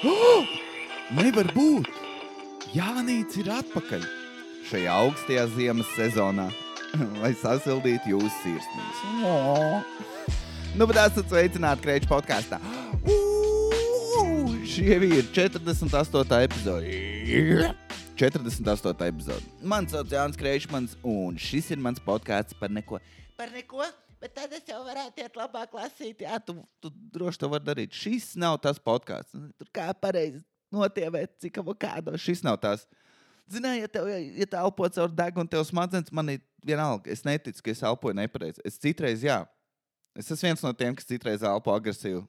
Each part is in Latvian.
Oh! Nevar būt! Jānis ir atpakaļ šajā augstajā ziemas sezonā, lai sasildītu jūsu sirsniņas. Oh! Nu, bet esat sveicināti Kreiča podkāstā. Uh! Šie ir 48. epizode. 48. epizode. Mans sauc Jānis Kreičmans, un šis ir mans podkāsts par neko. Par neko? Bet tad es jau varētu iet labāk lasīt. Jā, tu, tu droši to vari darīt. Šis nav tas podkāsts. Tur kā pareizi notievēt, cik avokādo. Šis nav tas. Zināji, ja tev ja tā elpo caur degunu, tev smadzenes man ir vienalga. Es neticu, ka es elpoju nepareizi. Es citreiz, jā, es esmu viens no tiem, kas citreiz elpo agresīvi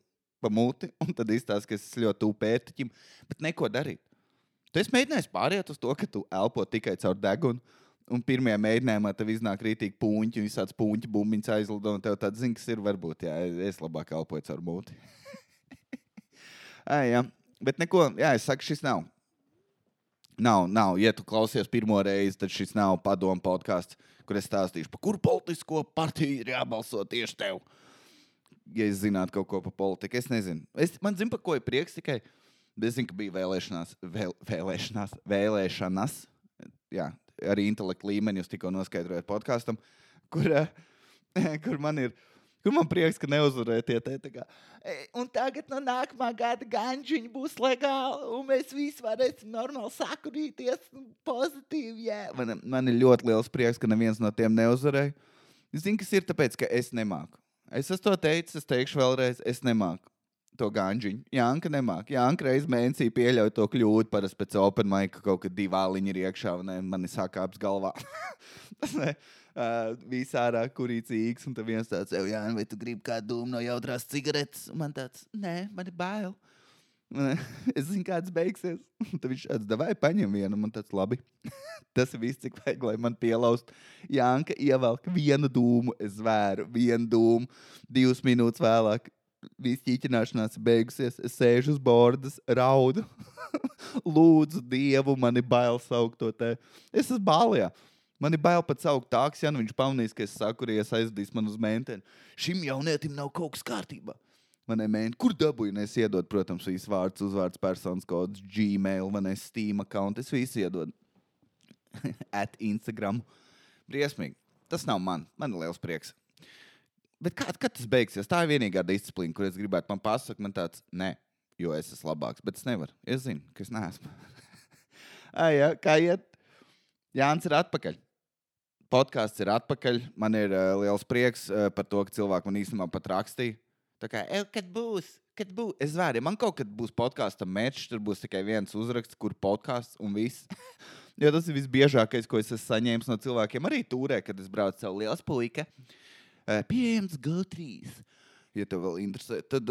pa muti, un tad izstāsta, ka es ļoti tuvu pērtiķim, bet neko darīt. Tu esi mēģinājis pāriet uz to, ka tu elpo tikai caur degunu. Un pirmajā mēģinājumā tev iznāk rītīgi puņķi, un visāds puņķi bumbiņas aizlido. Un tev tāds zina, kas ir, varbūt, jā, es labāk elpoju caur mūti. Ai, jā. Bet neko, jā, es saku, šis nav. Nav, nav. Ja tu klausies pirmo reizi, tad šis nav padomu podkāsts, kur es stāstīšu, par kuru politisko partiju ir jābalso tieši tev. Ja es zinātu kaut ko par politiku, es nezinu. Es, man zina, par ko ir prieks tikai. Es zinu, ka bija vēlēšanās, vēl, vēlēšanās, vēlēšanas. Jā, arī intelektu līmeni jūs tikko noskaidrojat podkāstam, kur, uh, kur man ir. Kur man prieks, ka neuzvarēja tie te kā. E, un tagad no nākamā gada ganžiņi būs legāli, un mēs visi varēsim normāli sakurīties pozitīvi. Jā. Man, man ir ļoti liels prieks, ka neviens no tiem neuzvarēja. Es zinu, kas ir tāpēc, ka es nemāku. Es to teicis, es teikšu vēlreiz, es nemāku to ganžiņu. Jā, Anka nemāk. Jā, Anka reiz mēnesī pieļauj to kļūdu. Parasti pēc open mic kaut kad divi vāliņi ir iekšā un man ir sākāps galvā. Tas ne. Uh, Visā ārā kurīcīgs, un tad viens tāds, jā, vai tu gribi kādu dūmu no jautrās cigaretes? Un man tāds, nē, man ir bail. Es zinu, kāds beigsies. Tad viņš tāds, vai paņem vienu, man tāds, labi. Tas viss, cik vajag, lai man pielaust. Jānka ievelk vienu dūmu, es vēru vienu dūmu, divas minūtes vēlāk viss ķīķināšanās beigusies. Es sēžu uz bordas, raudu, lūdzu Dievu, man ir bail saukt to te. Es esmu bālijā. Man ir bail pat saukt tāks, ja nu viņš pamanīs, ka es saku, ka es aizvedīšu man uz mēnesi. Šim jaunietim nav kaut kas kārtībā. Man ir mēnesis, kur dabūju, es iedodu, protams, visu vārdu, uzvārds, personas kods, Gmail, man ir Steam account, es visu iedodu. At Instagram. Briesmīgi. Tas nav man. Man ir liels prieks. Bet kā, kad tas beigsies? Tā ir vienīgā disciplīna, kur es gribētu man pasakāt, man tāds, nē, jo es esmu labāks. Bet es nevaru. Es zinu, ka es neesmu. Ai, ja, kā iet? Jānis ir atpakaļ. Podkāsts ir atpakaļ. Man ir uh, liels prieks uh, par to, ka cilvēki man īstenībā pat rakstīja. Tā kā, kad būs, kad būs, es vēru, ja man kaut kad būs podkāstu mečs, tur būs tikai viens uzraksts, kur podkāsts un viss. jo tas ir visbiežākais, ko es esmu saņēmis no cilvēkiem. Arī turē, kad es braucu savu lielu puiku. Pieejams GO3. Ja tev vēl interesē, tad,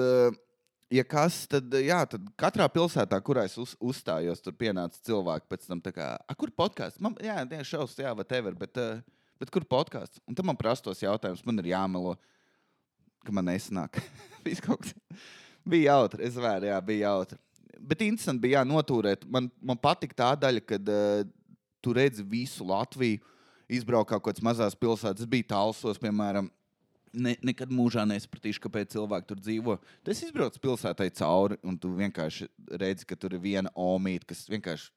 ja kas, tad, jā, tad katrā pilsētā, kurā es uz, uzstājos, tur pienāca cilvēki pēc tam, kā, kur podkāsts? Man, jā, jā šausmas, jā, whatever, bet, uh, bet kur podkāsts? Un tad man prastos jautājumus, man ir jāmelo, ka man nesnāk. Viss kaut kas bija jautri, es vēru, jā, bija jautri. Bet interesanti bija jā, notūrēt. Man, man patika tā daļa, kad uh, tu redzi visu Latviju, izbraukā kaut kādas mazas pilsētas. Es biju tālsos, piemēram, ne, nekad mūžā nesapratīšu, kāpēc cilvēki tur dzīvo. Tu izbrauc pilsētai cauri, un tu vienkārši redzi, ka tur ir viena omīte, kas vienkārši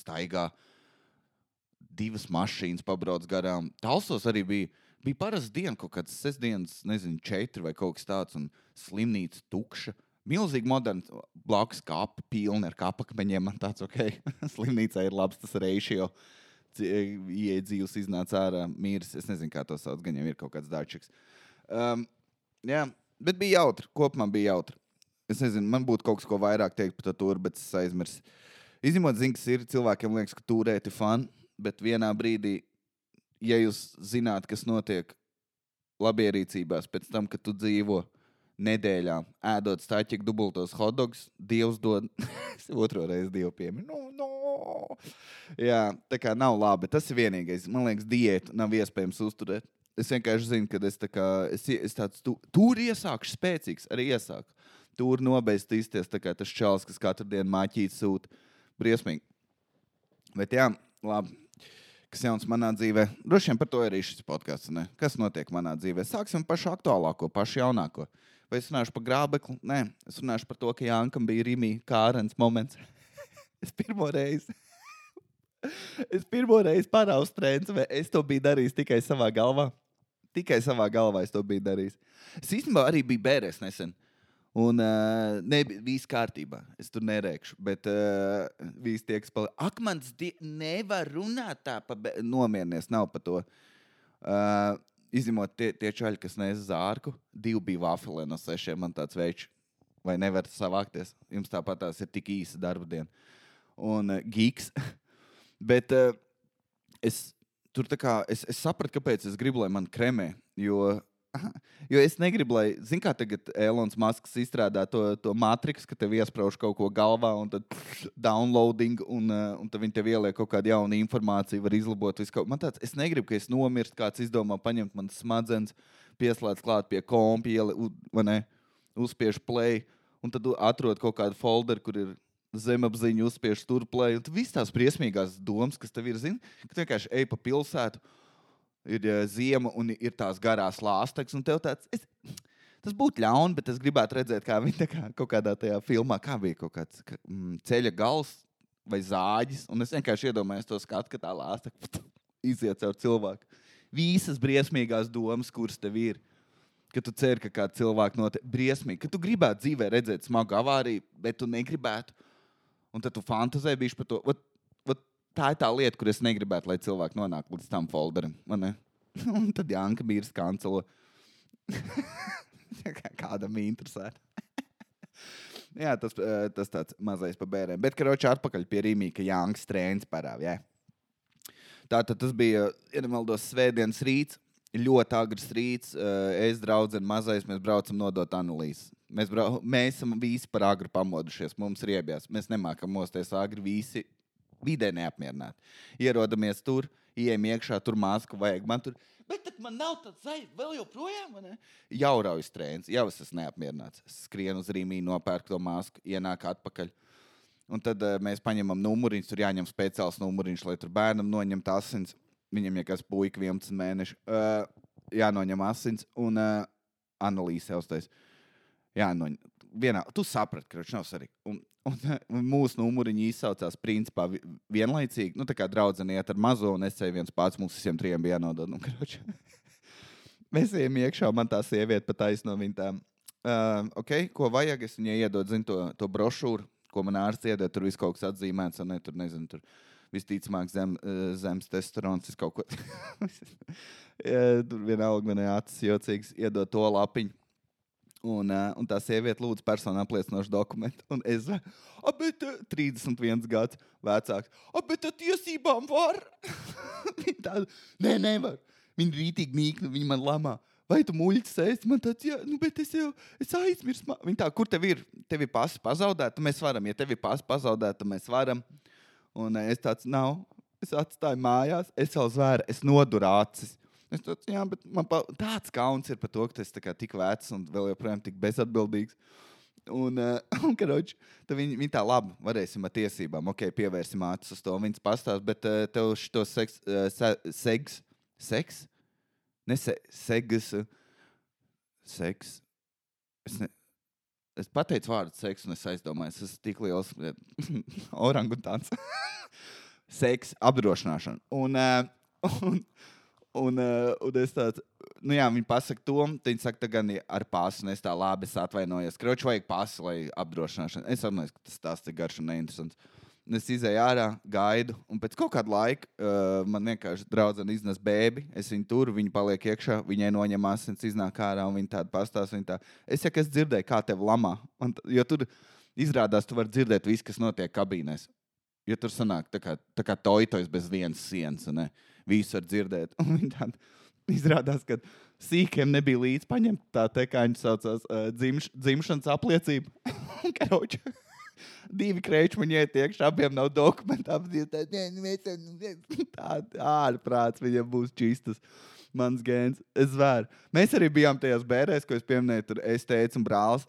staigā. Divas mašīnas pabrauc garām. Talsos arī bija, bija parasta diena, kaut kāds sestdienas, nezinu, četri vai kaut kas tāds, un slimnīca tukša. Milzīgi moderns, blakus kāpa, pilna ar kāpakmeņiem. Man tāds, ok, slimnīcā ir labs tas reizes. Iedzīvus iznāca ārā, mīrs. Es nezinu, kā to sauc, gan jau ir kaut kāds dārčiks. Uh, Um, jā, bet bija jautri. Kopumā bija jautri. Es nezinu, man būtu kaut kas, ko vairāk teikt par to turu, bet es aizmirsu. Izņemot, zinu, kas ir cilvēkiem, liekas, ka turēt ir fani, bet vienā brīdī, ja jūs zināt, kas notiek labierīcībās pēc tam, kad tu dzīvo nedēļā, ēdot stāķi dubultos hotdogs, Dievs dod otro reizi Dievu pieminu. No, no. Jā, tā kā nav labi. Tas ir vienīgais. Man liekas, diētu nav iespējams uzturēt. Es vienkārši zinu, ka es, kā, es, es tāds tu, tur iesākšu spēcīgs, arī iesāku. Tur kā tas čels, kas katru dienu māķīt sūta. Briesmīgi. Bet jā, labi. Kas jauns manā dzīvē? Droši vien par to arī šis podkāsts. Kas notiek manā dzīvē? Sāksim pašu aktuālāko, pašu jaunāko. Vai es runāšu par grābekli? Nē, es runāšu par to, ka Jankam bija Rīmī Kārens moments. es pirmo reizi. es pirmo reizi paraustu trends, vai es to biju darījis tikai savā galvā. Tikai savā galvā es to biju darījis. Es īstenībā arī biju bērns nesen. Un uh, nebija viss kārtībā. Es tur nerēkšu. Bet uh, viss tiek spēlēts. Akmens nevar runāt tā, pa nomierinies. Nav par to. Uh, izņemot tie, tie čaļi, kas nes zārku, divi bija vafeli no sešiem. Man tāds veids, vai nevarat savākties. Jums tāpat tās ir tik īsa darba diena. Un uh, gigs. Bet uh, es tur tā kā es, es sapratu, kāpēc es gribu, lai man kremē. Jo Jo es negribu, lai, zināmā kā tagad Elonas Masks izstrādā to, to matriku, ka tev iesprāž kaut ko galvā, un tad pff, downloading, un, uh, un tad viņi tev ieliek kaut kādu jaunu informāciju, var izlabot visu ko. Tāds, es negribu, ka es nomirstu, kāds izdomā paņemt manas smadzenes, pieslēdz klāt pie kompa, ieli, uzspiež play, un tad atrod kaut kādu folderu, kur ir zemapziņa, uzspiež tur play, un viss tās briesmīgās domas, kas tev ir, zini, ka tu vienkārši ej pa pilsētu ir uh, ziema un ir tās garās lāstas. Tāds, es, tas būtu ļauni, bet es gribētu redzēt, kā viņi kā, kaut kādā tajā filmā, kā bija kaut kāds ka, mm, ceļa gals vai zāģis. Un es vienkārši iedomājos to skatu, ka tā lāsta iziet caur cilvēku. Visas briesmīgās domas, kuras tev ir. Ka tu ceri, ka kāds cilvēks notiek briesmīgi, ka tu gribētu dzīvē redzēt smagu avāriju, bet tu negribētu. Un tad tu fantāzē bišķi par to. Ot, tā ir tā lieta, kur es negribētu, lai cilvēki nonāk līdz tam folderam. Un tad Janka Mīrs kancelo. Kādam interesē. jā, tas, eh, tas tāds mazais pa bērniem. Bet, karoči, atpakaļ pie Rīmī, ka Jānis trēns parāv. Jā. Tātad tas bija, ja nemaldos, svētdienas rīts. Ļoti agrs rīts, eh, es draugu mazais, mēs braucam nodot analīzes. Mēs, brau, mēs esam visi par agru pamodušies, mums ir iebjās. Mēs nemākam mosties agri, visi vidē neapmierināti. Ierodamies tur, ieejam iekšā, tur māsku vajag. Man tur, bet man nav tāds zvaigznes, vēl joprojām. Jau raujas trēns, jau es esmu neapmierināts. Skrienu uz rīmī, nopērku to māsku, ienāku atpakaļ. Un tad uh, mēs paņemam numuriņus, tur jāņem speciāls numuriņš, lai tur bērnam noņemtu asins. Viņam ir kas puika 11 mēneši. Uh, jānoņem asins un uh, analīze stāsta. Jā, no, vienā, tu saprati, ka viņš nav svarīgs. Un, un, un mūsu numuriņi izsaucās principā vienlaicīgi. Nu, tā kā draudzene iet ar mazo, un es ceļu viens pats, mums visiem trijiem bija jānodod. Nu, Mēs ejam iekšā, man tā sieviete pat aizno viņa tā. Uh, okay, ko vajag? Es viņai iedodu zin, to, to brošūru, ko man ārsts iedod. Tur viss kaut kas atzīmēts, un ne, tur nezinu. Tur visticamāk, zem, zemes testosterons, kaut ko tādu. tur vienalga man ir acis jocīgs, iedod to lapiņu. Un, uh, un tā sieviete lūdza personu apliecinošu dokumentu. Un es domāju, bet uh, 31 gadus vecāks. Bet tā tiesībām var. viņa tāda, nē, nevar. Viņa rītīgi mīkna, viņa man lamā. Vai tu muļķis esi? Man tāds, jā, nu, bet es jau es aizmirsu. Viņa tā, kur tev ir? Tev ir pasi pazaudēta, mēs varam. Ja tev ir pasi pazaudēta, mēs varam. Un uh, es tāds, nav. Es atstāju mājās, es jau zvēru, es noduru acis. Es tāds, jā, bet man pa, tāds kauns ir par to, ka es tik vecs un vēl joprojām tik bezatbildīgs. Un, uh, un karoči, viņi, viņi tā labi varēsim ar tiesībām, ok, pievērsim acis uz to. Viņas pastāst, bet uh, tev šo seks, uh, se, seks, ne se, segas, uh, seks. Es, ne, es pateicu vārdu seks, un es aizdomājos, es esmu tik liels orangutāns. seks, apdrošināšana. Un, uh, un, Un, uh, un es tādu, nu jā, viņi pasaka to, viņi saka, tā gan ar pasu, un es tā labi es atvainojos. Kroči vajag pasu, lai apdrošināšanu. Es atvainojos, ka tas tās tik garš un neinteresants. Un es izēju ārā, gaidu, un pēc kaut kāda laika uh, man vienkārši draudzene iznes bēbi. Es viņu tur, viņa paliek iekšā, viņai noņem asins, iznāk ārā, un viņa tāda pastāsta. Tā. Es jau es dzirdēju, kā tev lamā. Un, jo tur izrādās, tu vari dzirdēt visu, kas notiek kabīnēs. Jo tur sanāk tā kā, tā kā toitojas bez vienas sienas. Ne? Visu var dzirdēt. Un tādi izrādās, ka sīkiem nebija līdzi paņemt tā te, kā viņi saucās, uh, dzimš, dzimšanas apliecība. Karoči. Divi krēči man iet iekšā, abiem nav dokumentu. Abi tādi ārprāts viņam būs čistas. Mans gēns, es vēru. Mēs arī bijām tajās bērēs, ko es pieminēju, tur es teicu, un brālis.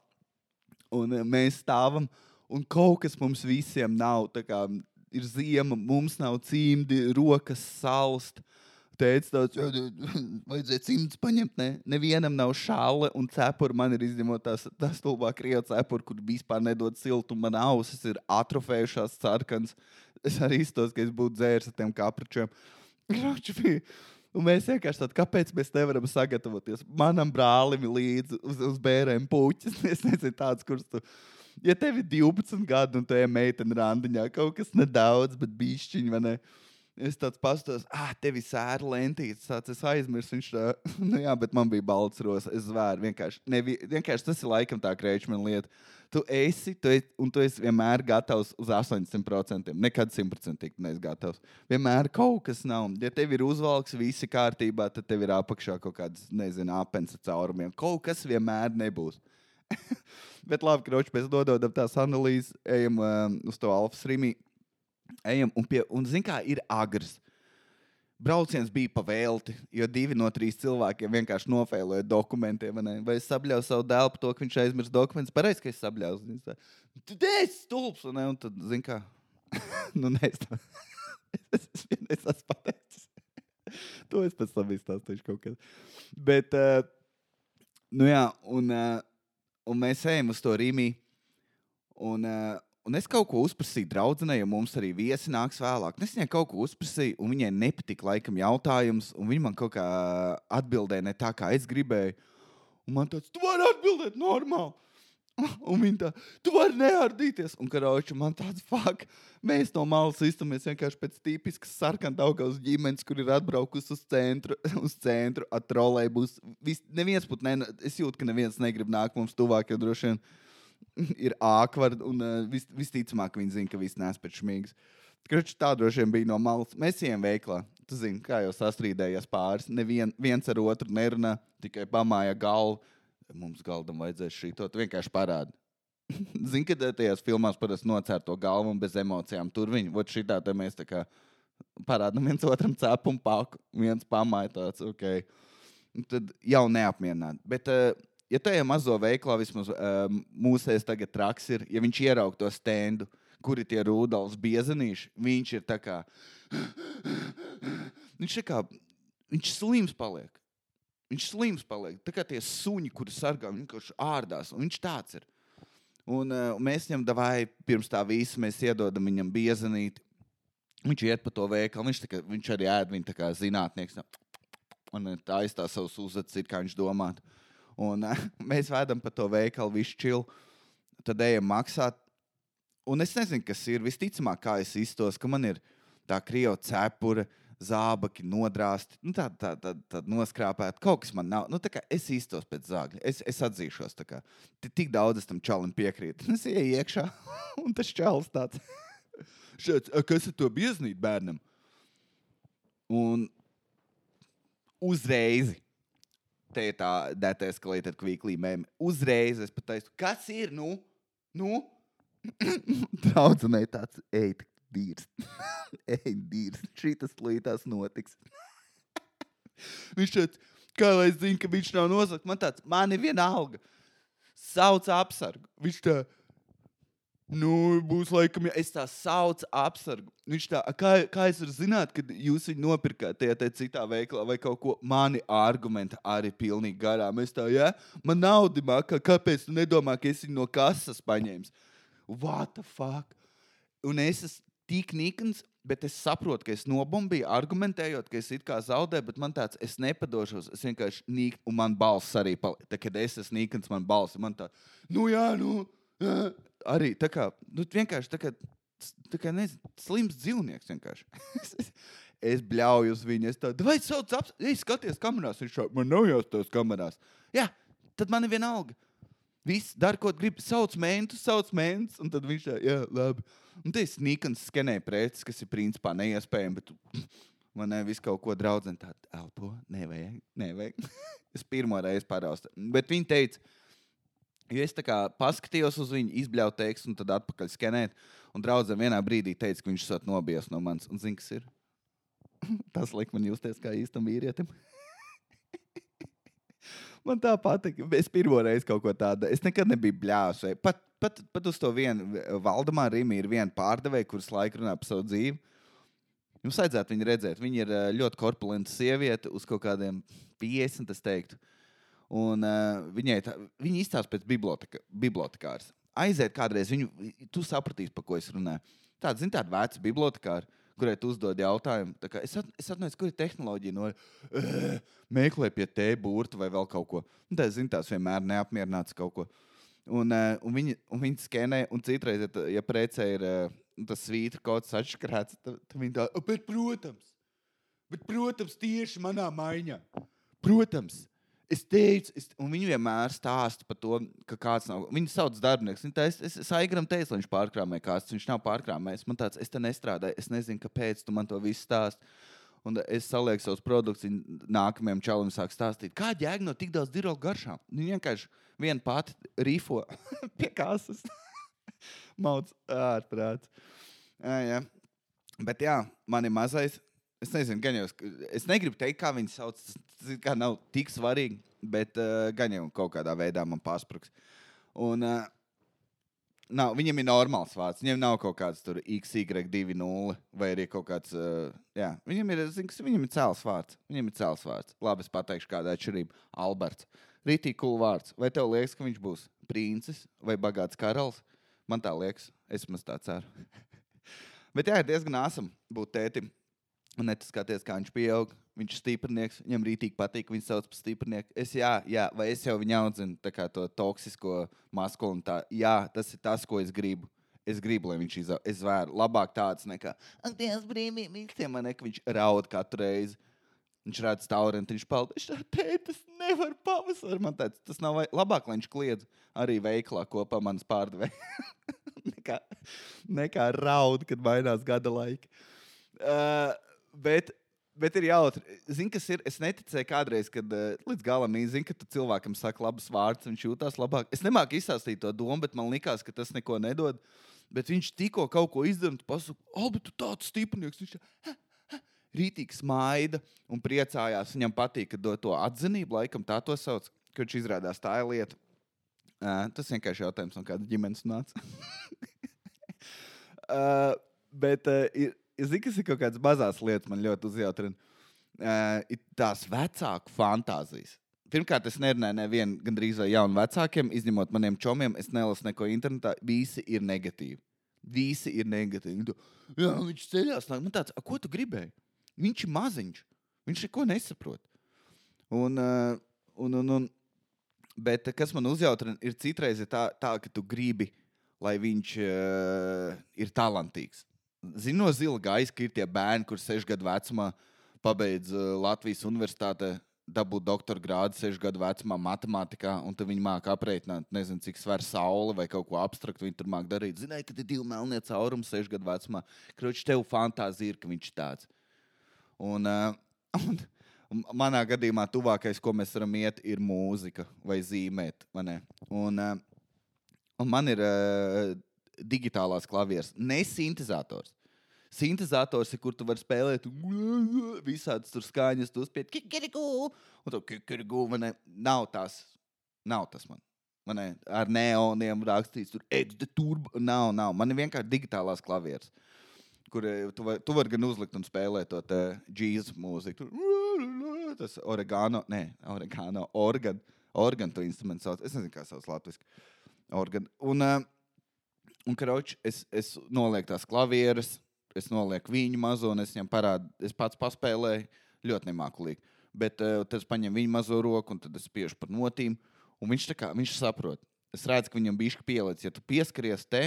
Un mēs stāvam, un kaut kas mums visiem nav. Kā, ir ziema, mums nav cimdi, rokas salst. teica, tāds, "Jā, vajadzēja cimds paņemt. Ne? Nevienam nav šāle un cepura. Man ir izņemot tās, tā stulbā krievu cepura, kur vispār nedod siltumu. Man ausis ir atrofējušās sarkans. Es arī iztos, ka es būtu dzēris ar tiem kapračiem. Kroči bija. Un mēs vienkārši tādu, kāpēc mēs nevaram sagatavoties manam brālim līdzi uz, uz bērniem puķis. Es nezinu, tāds, kurš tu. Ja tev ir 12 gadi un tu ej meitene randiņā, kaut kas nedaudz, bet bišķiņi, vai ne? Es tāds pastos, ah, tev ir sēra lentītes, tāds es aizmirsu. Viņš tā, nu jā, bet man bija balts rosa. Es zvēru vienkārši. Nevi, vienkārši tas ir laikam tā krēčmena lieta. Tu esi, tu esi, un tu esi vienmēr gatavs uz 80%. Nekad 100% neesi gatavs. Vienmēr kaut kas nav. Ja tev ir uzvalks, viss ir kārtībā, tad tev ir apakšā kaut kāds, nezinu, apelsīna caurumiem. Kaut kas vienmēr nebūs. Bet labi, kroči, mēs dodam tās analīzes, ejam um, uz to Alfa Rīmī. Ejam, un, pie, un zin kā, ir agrs. Brauciens bija pavēlti, jo divi no trīs cilvēkiem vienkārši nofēloja dokumentiem. Vai, vai es sabļauju savu dēlu par to, ka viņš aizmirst dokumentus? Pareizi, ka es sabļauju. Tad es stulbs, un, un tad, zin kā, nu, nē, es, tā- es, esmu pateicis. to es pēc tam izstāstīšu kaut kad. Bet, uh, nu jā, un, uh, un mēs ejam uz to Rīmī. Un, uh, un es kaut ko uzprasīju draudzenei, jo mums arī viesi nāks vēlāk. Es viņai kaut ko uzprasīju, un viņai nepatika laikam jautājums, un viņa man kaut kā atbildēja ne tā, kā es gribēju. Un man tāds, tu vari atbildēt normāli. Un viņa tā, tu vari neardīties. Un karauči man tāds, fuck, mēs no malas iztumies vienkārši pēc tipiskas sarkantaugas ģimenes, kur ir atbraukusi uz centru, uz centru ar trolēbus. Vis- Neviens pat, ne, es jūtu, ka neviens negrib nākt mums tuvāk, jo droši vien ir ākvard, un uh, vis, visticamāk viņi zina, ka viss nes pēc šmīgas. Kračs tā droši vien bija no malas. Mēs ejam veiklā. Tu zini, kā jau sastrīdējies pāris. Nevien, viens ar otru nerunā, tikai pamāja galvu. Mums galdam vajadzēs šī to vienkārši parādi. Zini, ka tajās filmās parasti nocērt to galvu un bez emocijām. Tur viņi, vot šitā te mēs kā parādām viens otram cepumu paku, viens pamāja tāds, ok. Un Tad jau neapmierināti. Bet, uh, ja tajā mazo veiklā vismaz uh, mūsēs tagad traks ir, ja viņš ieraug to stendu, kuri tie rūdals biezenīši, viņš ir tā kā, viņš tā kā, viņš slims paliek. Viņš slims paliek. Tā kā tie suņi, kuri sargā, viņi vienkārši ārdās, viņš tāds ir. Un uh, mēs viņam davai pirms tā visa, mēs iedodam viņam biezenīti. Viņš iet pa to veikalu, viņš, kā, viņš arī ēd viņa kā zinātnieks. Un eh, tā aizstāv savus uzacis, kā viņš domā. Un uh, mēs vedam pa to veikalu, viņš čil. Tad ejam maksāt. Un es nezinu, kas ir. Visticamāk, kā es iztos, ka man ir tā krievu cepura, zābaki nodrāsti, nu, tā, tā, tā, tā noskrāpēta. Kaut kas man nav. Nu, kā es iztos pēc zāģa. Es, es atzīšos, kā Ti- tik daudz es tam čalim piekrītu. Es ieju iekšā, un tas čalis tāds. Šāds, "A, kas ir to bieznīt bērnam? Un uzreiz. Te ir tā data eskalēta kviklī mēmē. Uzreiz es pateicu, kas ir, nu? Nu? Draudzenei tāds, ej, dīrs. ej, dīrs. Šī tas līdās notiks. viņš tāds, kā lai es zinu, ka viņš nav nozagts. Man tāds, man ir viena alga. Sauc apsargu. Viņš tā, Nu, būs laikam, ja es tā saucu apsargu. Viņš tā, "A, kā, kā es varu zināt, kad jūs viņu nopirkāt tajā citā veikalā vai kaut ko. Mani argumenti arī pilnīgi garām. Es tā, ja, man nauda maka, kāpēc tu nedomā, ka es viņu no kases paņēmu? What the fuck? Un es esmu tik nikns, bet es saprotu, ka es nobombīju, argumentējot, ka es it kā zaudēju, bet man tāds, es nepadošos. Es vienkārši nīku, un man balss arī palika. Tad, kad es esmu nikns, man balss, man tā, nu jā, nu. Jā. Arī tā kā, nu, vienkārši tā kā, tā kā nezinu, slims dzīvnieks vienkārši. es, bļauju uz viņu, es tādu, vai sauc ap, ej, skaties kamerās, viņš šā, man nav jāstos kamerās. Jā, tad man ir viena alga. Viss dara, ko grib. Sauc mēntu, sauc mēntu, un tad viņš tā, jā, labi. Un tas ir Nikons skenēja preces, kas ir principā neiespējami, bet man ne visu kaut ko draudzene tādu elpo, nevajag, nevajag. es pirmo reizi paraustu. Bet viņi teica, Jo es tā kā paskatījos uz viņu, izbļauju tekstu, un tad atpakaļ skenēt. Un draudzene vienā brīdī teica, ka viņš esat nobijies no manis. Un zini, kas ir? Tas liek man justies kā īstam vīrietim. man tā patika. Es pirmo reizi kaut ko tādu. Es nekad nebiju bļāvis. Pat, pat, pat uz to vienu Valdemāru Rīmu ir viena pārdevēja, kuras laika runā par savu dzīvi. Jums vajadzētu viņu redzēt. Viņa ir uh, ļoti korpulenta sieviete, uz kaut kādiem 50, es teiktu. Un uh, viņai tā, viņa izstāsta pēc biblioteka, bibliotekāras. Aiziet kādreiz, viņu, tu sapratīsi, par ko es runāju. Tāda, zini, tāda veca bibliotekāra, kurai tu uzdod jautājumu. tā kā Es, at, es atceros, kur ir tehnoloģija. No, uh, meklē pie te burta vai vēl kaut ko. Un tā, zini, tās vienmēr neapmierināts kaut ko. Un, un viņi, un viņi skenē, un citreiz, ja, ja precē ir uh, tas svītra kaut kas atšķirts, tad, tad viņi tā, "O, bet, protams, bet, protams, tieši manā maiņā. Protams, es teicu, es, un viņi vienmēr stāsta par to, ka kāds nav. Viņu sauc. Viņa tā, Es, es, es aigram teicu, viņš pārkrāmē kāds. Viņš nav pārkrāmējis. Man tāds, es te nestrādāju. Es nezinu, kāpēc tu man to visu stāsti. Un es salieku savus produktus, viņa nākamajam čalam sāk stāstīt, kāda jēga no tik daudz dirogu garšām. Viņa vienkārši viena pati rīfo pie kāsas. Mauts ārprāts. Jā, jā. Bet jā, man ir mazais. Es nezinu, gan jau. Es negribu teikt, kā viņi sauc. Tas kā nav tik svarīgi, bet uh, gan jau kaut kādā veidā man pārspruks. Un, uh, nav, viņam ir normāls vārds. Viņam nav kaut kāds tur XY20 vai arī kaut kāds. Uh, jā, viņam ir, zin, viņam ir cēls vārds. Viņam ir cēls vārds. Labi, es pateikšu, kāda atšķirība. Alberts. Rītī cool vārds. Vai tev liekas, ka viņš būs princis vai bagāts karalis? Man tā liekas. Es maz tā ceru. Bet jā, ir diezgan āsam būt tētim. Un ne tas skaties, kā viņš pieaug. Viņš ir stiprinieks, viņam rītīgi patīk, ka viņš sauc par stiprinieku. Es, jā, jā, vai es jau viņu audzinu kā to toksisko maskulinitāti. Jā, tas ir tas, ko es gribu. Es gribu, lai viņš izauga. Es vēru labāk tāds nekā, ak, Dievs, brīvīgi, mīkstiem man, ne, ka viņš raud katru reizi. Viņš redz taurenti, viņš pelna. Viņš tā teikt, tas nevar pavasarī. Man tāds, tas nav vai- labāk, lai viņš kliedz arī veiklā kopā manas pārdevēja. nekā, nekā raud, kad mainās gada laiki. Uh, bet, bet ir jautri. Zini, kas ir? Es neticēju kādreiz, kad uh, līdz galam īsi, ka cilvēkam saka labus vārdus, viņš jūtas labāk. Es nemāku izstāstīt to domu, bet man likās, ka tas neko nedod. Bet viņš tikko kaut ko izdarīja, tu pasaki, oh, bet tu tāds stiprinieks. Viņš tā, rītīgi smaida un priecājās. Viņam patīk, ka dod to atzinību, laikam tā to sauc, ka viņš izrādās tā ir lieta. Uh, tas vienkārši jautājums, no kāda ģimenes nāca. uh, bet uh, ir, es zinu, kas ir kaut kādas mazas lietas, man ļoti uzjautrina. Uh, ir tās vecāku fantāzijas. Pirmkārt, es nerunāju nevienu gandrīz vai jaunu vecākiem, izņemot maniem čomiem. Es nelasu neko internetā. Visi ir negatīvi. Visi ir negatīvi. Tu, Jā, viņš ceļās. nāk." Man tāds, "A, ko tu gribēji? Viņš ir maziņš. Viņš neko nesaprot. Un, uh, un, un, un, bet eh, kas man uzjautrina, ir citreiz ir tā, tā, ka tu gribi, lai viņš uh, ir talantīgs. Zinu, no zila gaisa, ka ir tie bērni, kuriem sešu gadu vecumā pabeidz uh, Latvijas universitātē, dabūt doktora grādu sešu gadu vecumā matemātikā, un tad viņi māca aprēķināt, nezinu, cik sver saule vai kaut ko abstraktu. Viņi tur māca darīt. Zināju, ka ir divi melnie caurumi sešu gadu vecumā. Kroķis tev fantāzija ir, ka viņš ir tāds. Un, uh, un, manā gadījumā tuvākais, ko mēs varam iet, ir mūzika vai zīmēt. vai? Un, uh, un man ir uh, digitālās klavieres, ne sintēzators. Sintēzators ir, kur tu vari spēlēt visādas tur skaņas, tu uzspied kikiriku, un tu kikiriku, vai ne? Nav tas, nav tas man. Man ne, ar neoniem rakstīts, tur ekste turbo. Nav, nav. Man ir vienkārši digitālās klavieres, kur eh, tu vari, tu vari gan uzlikt un spēlēt to džīzu mūziku. Tur, tas oregano, nē, oregano, organ, organ to instrumentu sauc. Es nezinu, kā sauc latviski. Organ. Un, uh, un krauč, es, es nolieku tās klavieres, es nolieku viņu mazo, un es viņam parādu, es pats paspēlēju, ļoti nemākulīgi. Bet uh, tad es paņemu viņa mazo roku, un tad es spiežu par notīm. Un viņš, kā, viņš saprot, es redzu, ka viņam bija šis pielicis. Ja tu pieskaries te,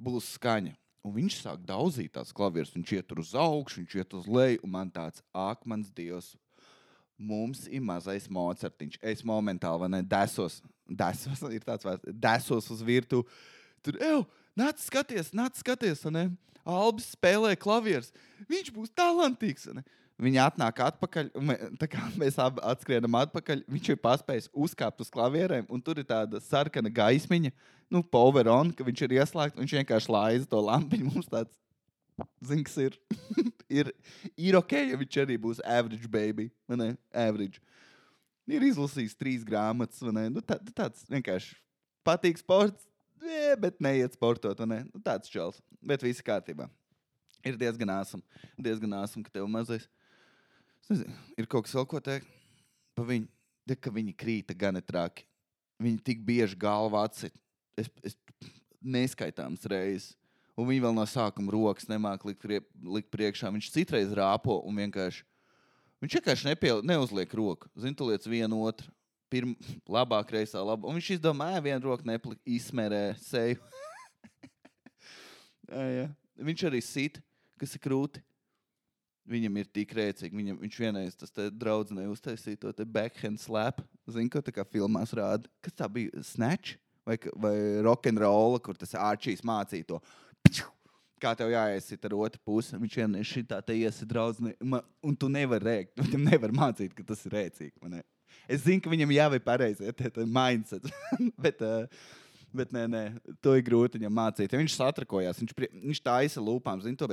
būs skaņa. Un viņš sāk daudzīt tās klavierus. Viņš iet uz augšu, viņš iet uz leju, un man tāds ak, mans dievs. Mums ir mazais mocertiņš. Es momentāli vai ne, desos, desos, ir tāds vārds, desos uz virtuvi. Tur, ej, nāc, skaties, nāc, skaties, ne? Albis spēlē klavierus. Viņš būs talantīgs. Viņa atnāk atpakaļ, un mēs abi atskrienam atpakaļ. Viņš ir paspējis uzkāpt uz klavierēm, un tur ir tāda sarkana gaismiņa, nu, power on, ka viņš ir ieslēgts. Viņš vienkārši laiza to lampiņu. Mums tāds, zina, kas ir. ir, ir ok, ja viņš arī būs average baby, ne? Average. Ir izlasījis trīs grāmatas, vai ne? Nu, tā, tāds vienkārši patīk sports, jā, bet neiet sportot, ne? Nu, tāds čels, bet viss kārtībā. Ir diezgan āsam, diezgan āsam, ka tev mazais. Nezinu, ir kaut kas vēl, ko teikt par viņu. Te, ka viņi krīta gan traki. Viņi tik bieži galvā atsit. Es, es neskaitāms reizes. Un viņi vēl no sākuma rokas nemāca likt, likt priekšā. Viņš citreiz rāpo un vienkārši. Viņš vienkārši nepie, neuzliek roku. Zini, tu lietas vienu otru. Pirmā, labā, kreisā, labā. Un viņš izdomā, ka viena roka neplika, izsmērē seju. jā, jā. Viņš arī sit, kas ir krūti. Viņam ir tik rēcīgi. Viņam, viņš vienreiz tas draudzenei uztaisīja to backhand slap. Zini, ko tā kā filmās rāda. Kas tā bija? Snatch vai, vai rock'n'roll, kur tas ārčīs mācīja to. Kā tev jāiesit ar otru pusi. Viņš vienreiz šitā te iesit ma- Un tu nevari rēkt. Viņam nevar mācīt, ka tas ir rēcīgi. ne? Es zinu, ka viņam jābūt pareizi, ja tā mindset. bet, uh, bet nē, nē, to ir grūti viņam mācīt. Ja viņš satrakojās, viņš, prie- viņš taisa lūpām, zina to,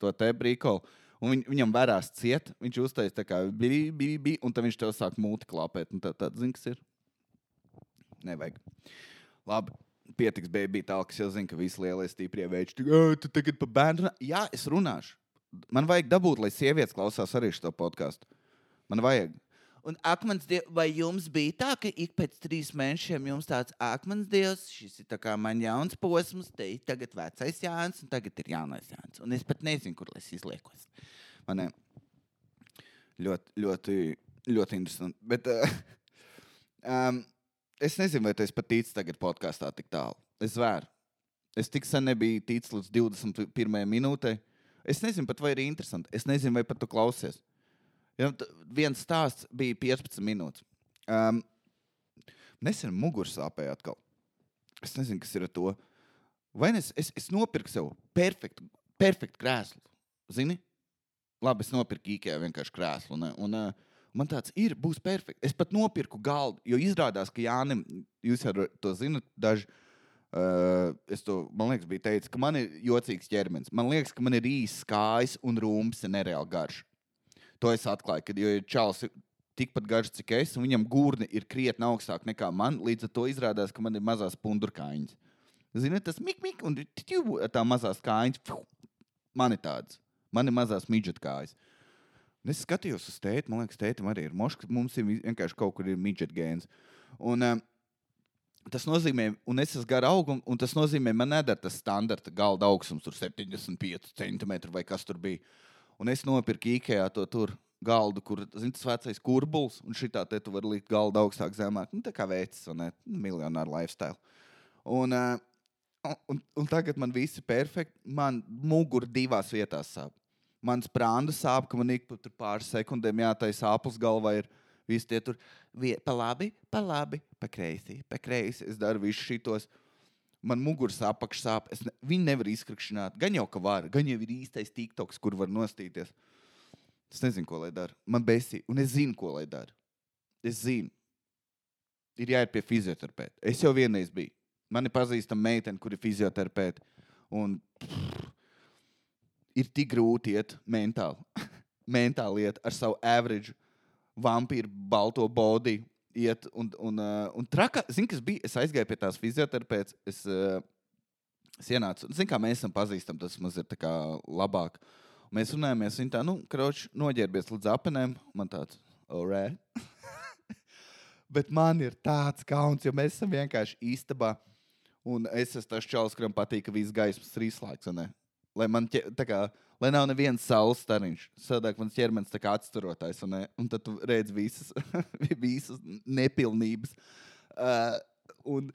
to te brīkolu. Un viņ, viņam vērās ciet, viņš uztaisīja tā kā bija, bija, bija, un tad viņš tev sāk multiklāpēt. un Tā, tā zina, kas ir. Nevajag. Labi. Pietiks, baby, tā, kas jau zina, ka visi lielie stiprie veči. Tu, "Ā, tu tagad par bērnu runā. Jā, es runāšu. Man vajag dabūt, lai sievietes klausās arī šo podkāstu. Man vajag. Un akmens dievs, vai jums bija tā, ka ik pēc trīs mēnešiem jums tāds akmens dievs, šis ir man jauns posms, te ir tagad vecais Jānis, un tagad ir jaunais Jānis. Un es pat nezinu, kur es izliekos. Man? Ļoti, ļoti, ļoti interesanti. Bet uh, um, es nezinu, vai tas pat ticis tagad podkāstā tik tālu. Es vēru. Es tik sen nebiju ticis līdz 21. minūtei. Es nezinu, pat vai ir interesanti. Es nezinu, vai pat tu klausies. Ja, t- viens stāsts bija 15 minūtes. Um, nesen muguras sāpēja atkal. Es nezinu, kas ir ar to. Vai es, es, es nopirku sev perfektu, perfektu krēslu? Zini? Labi, es nopirku īkajā vienkārši krēslu. Ne? Un, uh, man tāds ir, būs perfekts. Es pat nopirku galdu, jo izrādās, ka Jānis, jūs jau to zinat, daži. Uh, es to, man liekas, biju teicis, ka man ir jocīgs ķermenis. Man liekas, ka man ir īsts kājas un rūms nereāli garš. To es atklāju, kad jo ir tikpat garš, cik es, un viņam gurni ir krietni augstāk nekā man. Līdz ar to izrādās, ka man ir mazās pundurkāņas. Ziniet, tas mik, mik, un tiu, tā mazās kājas. Man ir tāds. Man ir mazās midžetkājas. Un es skatījos uz tēti, man liekas, tētim arī ir mošs. Mums ir vienkārši kaut kur ir midžetgēns. Un, um, Tas nozīmē, un es esmu gara auguma, un tas nozīmē, man nedara tas standarta galda augstums, tur 75 centimetri vai kas tur bija. Un es nopirku īkajā to tur galdu, kur zin, tas vecais kurbulis, un šitā te tu vari likt galdu augstāk, zemāk. Nu, tā kā veids, un ne, miljonāra lifestyle. Un, uh, un, un tagad man viss ir perfekti. Man mugura divās vietās sāp. Mans prānda sāp, ka man ik pa pāris sekundēm jātaisa apelsīns galvā. Ir. Visi tie tur pa labi, pa labi, pa kreisi, pa kreisi. Es daru visus šitos. Man muguras apakšs sāp. Ne, viņi nevar izkrakšņāt. Gan jau ka var, gan jau ir īstais tiktoks, kur var nostīties. Es nezinu, ko lai dara. Man besī, un es zinu, ko lai dara. Es zinu. Ir jāiet pie fizioterapeita. Es jau vienreiz biju. Man ir pazīstama meitene, kur ir fizioterapeita. Un pff, ir tik grūti iet mentāli. mentāli iet ar savu average vampīru balto body. Iet un, un, uh, un traka, zini, kas bija? Es aizgāju pie tās fizioterapeits. Es, uh, es ienācu, zinu, kā mēs esam pazīstami, tas mums ir labāk. Mēs runājamies, viņa tā, nu, kroč, noģērbies līdz apenēm. Man tāds, alright. Bet man ir tāds kauns, jo mēs esam vienkārši istabā. Un es esmu tas čels, kuram patīk, ka viss gaismas ir izslēgts. Lai man ķe, tā kā, lai nav neviens saules stariņš. Sadāk mans ķermenis tā kā atstarotājs. vai ne? Un tad tu redz visas, visas nepilnības. Uh, un,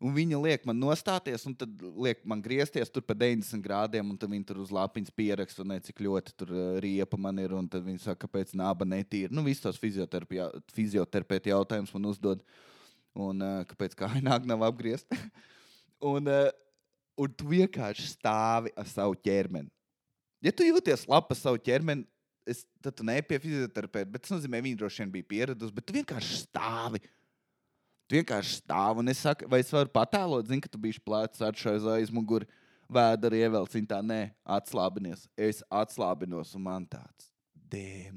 un viņa liek man nostāties, un tad liek man griezties tur pa 90 grādiem, un tad viņi tur uz lapiņas pieraksta, ne, cik ļoti tur uh, riepa man ir. Un tad viņi saka, kāpēc nāba netīra. Nu, visus tos fizioterapeiti jautājumus man uzdod. Un uh, kāpēc kaināk nav apgriezt? un, uh, un tu vienkārši stāvi ar savu ķermeni. Ja tu jūties labi par savu ķermeni, es, tad tu neej pie fizioterapeita. Bet tas nozīmē, viņi droši vien bija pieraduši. Bet tu vienkārši stāvi. Tu vienkārši stāvi. Un es saku, vai es varu patēlot, zinu, ka tu biji plēcis atšķirīgs aiz muguras. Vēdera ievelc, viņa tā nē, atslābinies. Es atslābinos, un man tāds dēm.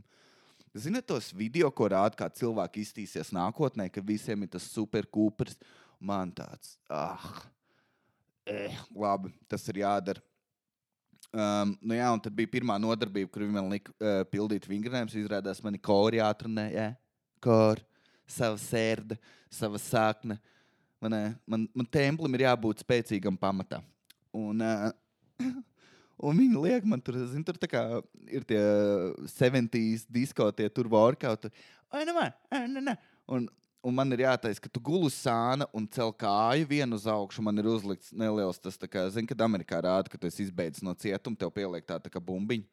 Ziniet, tos video, ko rāda, kā cilvēki iztīsies nākotnē, ka visiem ir tas superkūpers. Man tāds, ah, eh, labi, tas ir jādara. Um, nu jā, un tad bija pirmā nodarbība, kur viņi man lika uh, pildīt vingrinājumus. Izrādās, man ir kori jāatrunē, jā, kori, sava sērde, sava sakne. Man, uh, man, man templim ir jābūt spēcīgam pamatā. Un, uh, un viņi liek man tur, zin, tur kā ir tie 70s disko, tie tur workout. Ai, nu, man, ai, nu, nu. Un, un man ir jātaisa, ka tu guli uz sāna un cel kāju vienu uz augšu. Man ir uzlikts neliels tas, kā, zini, kad Amerikā rāda, ka tu esi izbeidzis no cietuma, tev pieliek tā, tā kā bumbiņa.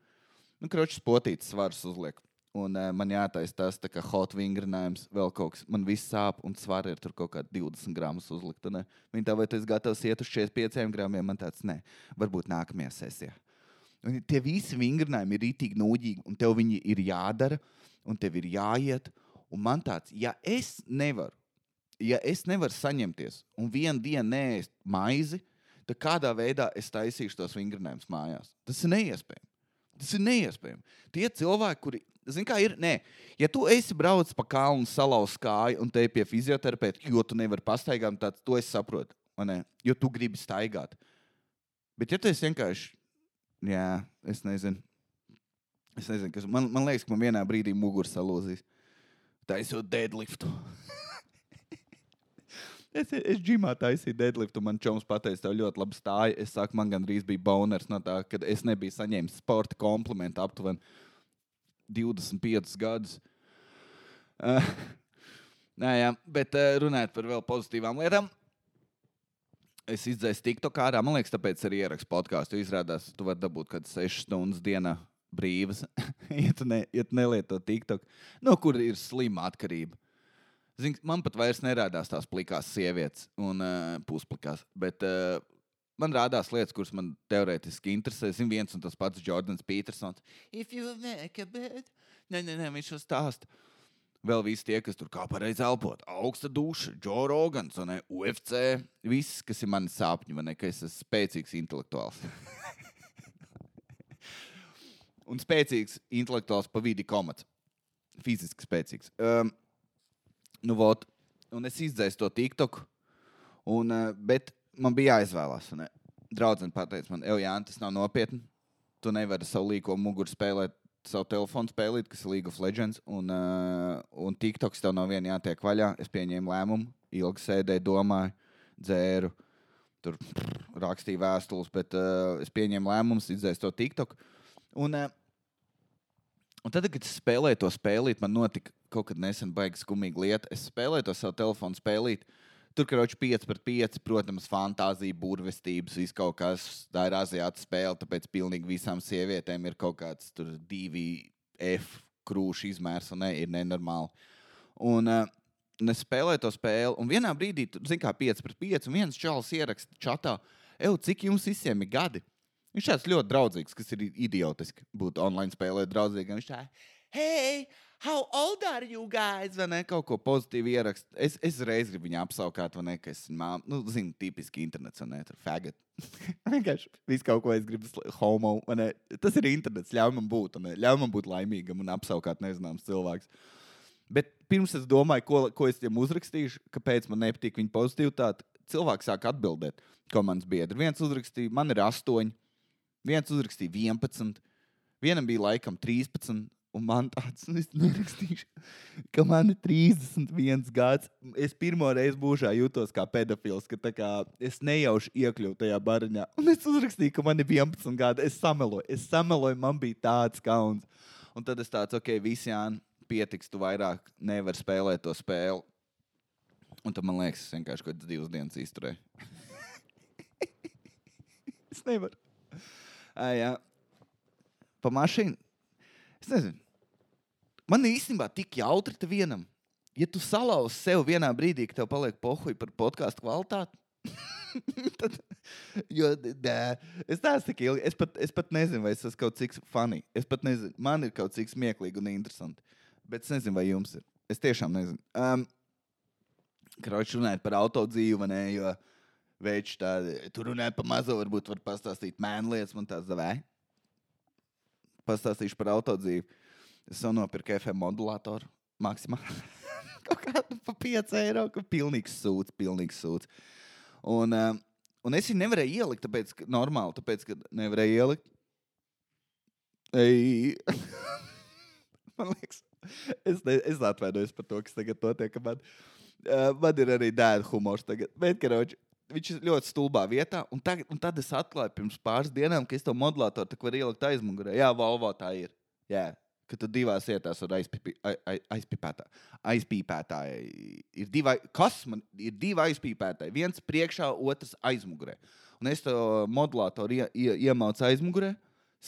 Nu, kroķis potīts svars uzliek. Un uh, man jātaisa tas, tā kā hot vingrinājums, vēl kaut kas. Man viss sāp, un svara ir tur kaut kādi 20 gramus uzlikt. Un, uh, viņi tā, vai esi gatavs iet uz 45 gramiem? Man tāds, nē, varbūt nākamajā sesijā. Un tie visi vingrinājumi ir rītīgi nūģīgi, un tev viņi ir jādara, un tev ir jāiet. Un man tāds, ja es nevaru, ja es nevaru saņemties un vienu dienu neēst maizi, tad kādā veidā es taisīšu tos vingrinājumus mājās? Tas ir neiespējami. Tas ir neiespējami. Tie cilvēki, kuri, zini, kā ir, nē, ja tu esi braucis pa kalnu, salauz kāju un te pie fizioterapeita, jo tu nevari pastaigāt, tad to es saprotu, jo tu gribi staigāt. Bet ja tu esi vienkārši, jā, es nezinu, es nezinu, kas man, man liekas, ka man vienā brīdī muguras salūzīs taisot deadliftu. es es džimā taisīju deadliftu, man čoms pateica, tev ļoti labi stāja. Es saku, man gandrīz bija boners no tā, ka es nebiju saņēmis sporta komplimentu aptuveni 25 gadus. Uh, nē, jā, bet uh, runājot par vēl pozitīvām lietām. Es izdzēsu TikTok ārā. Man liekas, tāpēc arī ierakstu podkāstu. Izrādās, tu vari dabūt kaut kādas 6 stundas dienā brīvas, ja tu, ne, ja tu nelieto TikTok, no kur ir slima atkarība. Zin, man pat vairs nerādās tās plikās sievietes un uh, pusplikās, bet uh, man rādās lietas, kuras man teorētiski interesē. Zinu, viens un tas pats Jordans Petersons. If you make a bed, nē, nē, nē viņš to stāsta. Vēl visi tie, kas tur kā pareizi elpot, augsta duša, Joe Rogans, un UFC, viss, kas ir mani sapņi, man ir, ka es esmu spēcīgs intelektuāls. un spēcīgs intelektuāls pa vidi komats. Fiziski spēcīgs. Um, nu, vot, un es izdzēsu to TikTok, un, uh, bet man bija jāizvēlās. Un, uh, draudzene pateica man, Ej, Jānis, tas nav nopietni. Tu nevari savu līko muguru spēlēt, savu telefonu spēlēt, kas ir League of Legends, un, uh, un TikToks tev no viena jātiek vaļā. Es pieņēmu lēmumu, ilgi sēdēju, domāju, dzēru. Tur prr, rakstīju vēstules, bet uh, es pieņēmu lēmumu, izdzēsu to TikTok. Un, uh, Un tad, kad es spēlēju to spēlīt, man notika kaut kad nesen baigas skumīga lieta. Es spēlēju to savu telefonu spēlīt. Tur kroči 5 pret 5, protams, fantāzija, burvestības, viss kaut kas. Tā ir aziāta spēle, tāpēc pilnīgi visām sievietēm ir kaut kāds tur divi F krūšu izmērs, un ne, ir nenormāli. Un, uh, un es spēlēju to spēli, un vienā brīdī, zināmā kā 5 pret 5, un viens čalis ieraksta čatā, Eju, cik jums visiem ir gadi? Viņš tāds ļoti draudzīgs, kas ir idiotiski būt online spēlē draudzīgam. Viņš tā, hei, how old are you guys? Vai ne kaut ko pozitīvu ierakst. Es, es reiz gribu viņu apsaukāt, vai ne, ka esmu māma. Nu, zinu, tipiski internets, vai ne, tur fagot. Vienkārši viss kaut ko es gribu, homo. Tas ir internets, ļauj man būt, un ļauj man būt laimīgam un apsaukāt nezināms cilvēks. Bet pirms es domāju, ko, ko es viņam uzrakstīšu, kāpēc man nepatīk viņa pozitīvitāte, cilvēks sāk atbildēt, ko mans biedrs. Viens uzrakstīja, man ir astoņi. Viens uzrakstīja 11, vienam bija laikam 13. Un man tāds nu, - nerakstīšu, ka man ir 31 gads. Es pirmo reizi mūžā jūtos kā pedofils, ka kā, es nejauši iekļuvu tajā bariņā. Un es uzrakstīju, ka man ir 11 gadi. Es sameloju, es sameloju, man bija tāds kauns. Un tad es tāds, ok, visi Jāni, pietiks, tu vairāk nevari spēlēt to spēli. Un tad man liekas, es vienkārši kaut kādas divas dienas izturēju. es nevaru. Jā. Pa mašīnu. Es nezinu. Man īstenībā tik jautri te vienam. Ja tu salauzi sev vienā brīdī, ka tev paliek pohuļi par podkāstu kvalitāti, tad, jo, nē, es neesmu tik ilgi. Es pat, es pat nezinu, vai es esmu kaut cik funny. Es pat nezinu, man ir kaut cik smieklīgi un interesanti. Bet es nezinu, vai jums ir. Es tiešām nezinu. Um, Kroķis runājot par autodzīvu, vai ne? Jo, uh, Veids tādi, tur runāja par mazo, varbūt var pastāstīt mēnu lietas, man tās zavē. Pastāstīšu par autodzīvi. Es jau nopirku FM modulātoru maksimāli. Kaut kādu pa 5 eiro, ka pilnīgs sūds, pilnīgs sūds. Un, uh, un es viņu nevarēju ielikt, tāpēc, ka normāli, tāpēc, ka nevarēju ielikt. Ei. man liekas, es, ne, es atvainojos par to, kas tagad notiek. Man, uh, man ir arī dēļa humors tagad. Bet, karoči, viņš ir ļoti stulbā vietā. Un, tagad, un tad es atklāju pirms pāris dienām, ka es to modulātoru varu ielikt aizmugurē. Jā, Volvo tā ir. Jā. Ka tu divās vietās vari aizpīpēt. Aizpīpētāji ir divi. Kas man ir divi aizpīpētāji? Viens priekšā, otrs aizmugurē. Un es to modulātoru ie, ie, iemācu aizmugurē,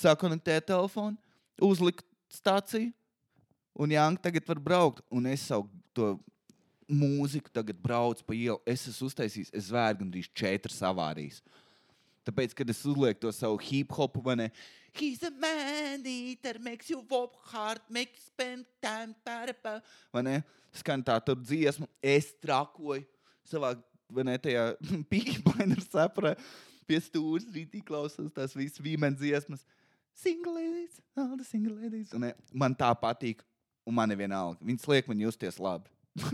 sakonektēju telefonu, uzliku stāciju, un Jānis tagad var braukt. Un es savu to mūziku tagad braucu pa ielu. Es esmu uztaisījis, es vēru gandrīz četras avārijas. Tāpēc, kad es uzlieku to savu hip hopu, vai ne? He's a man eater, makes you work hard, makes spend time, parapa. Vai ne? Skan tā tur dziesma, es trakoju savā, vai ne, tajā pīkbainera saprē. Pie stūres rītī klausos tās visas vīmenes dziesmas. Single ladies, all the single ladies. Un, ne, man tā patīk, un man ir vienalga. Viņas liek man justies labi.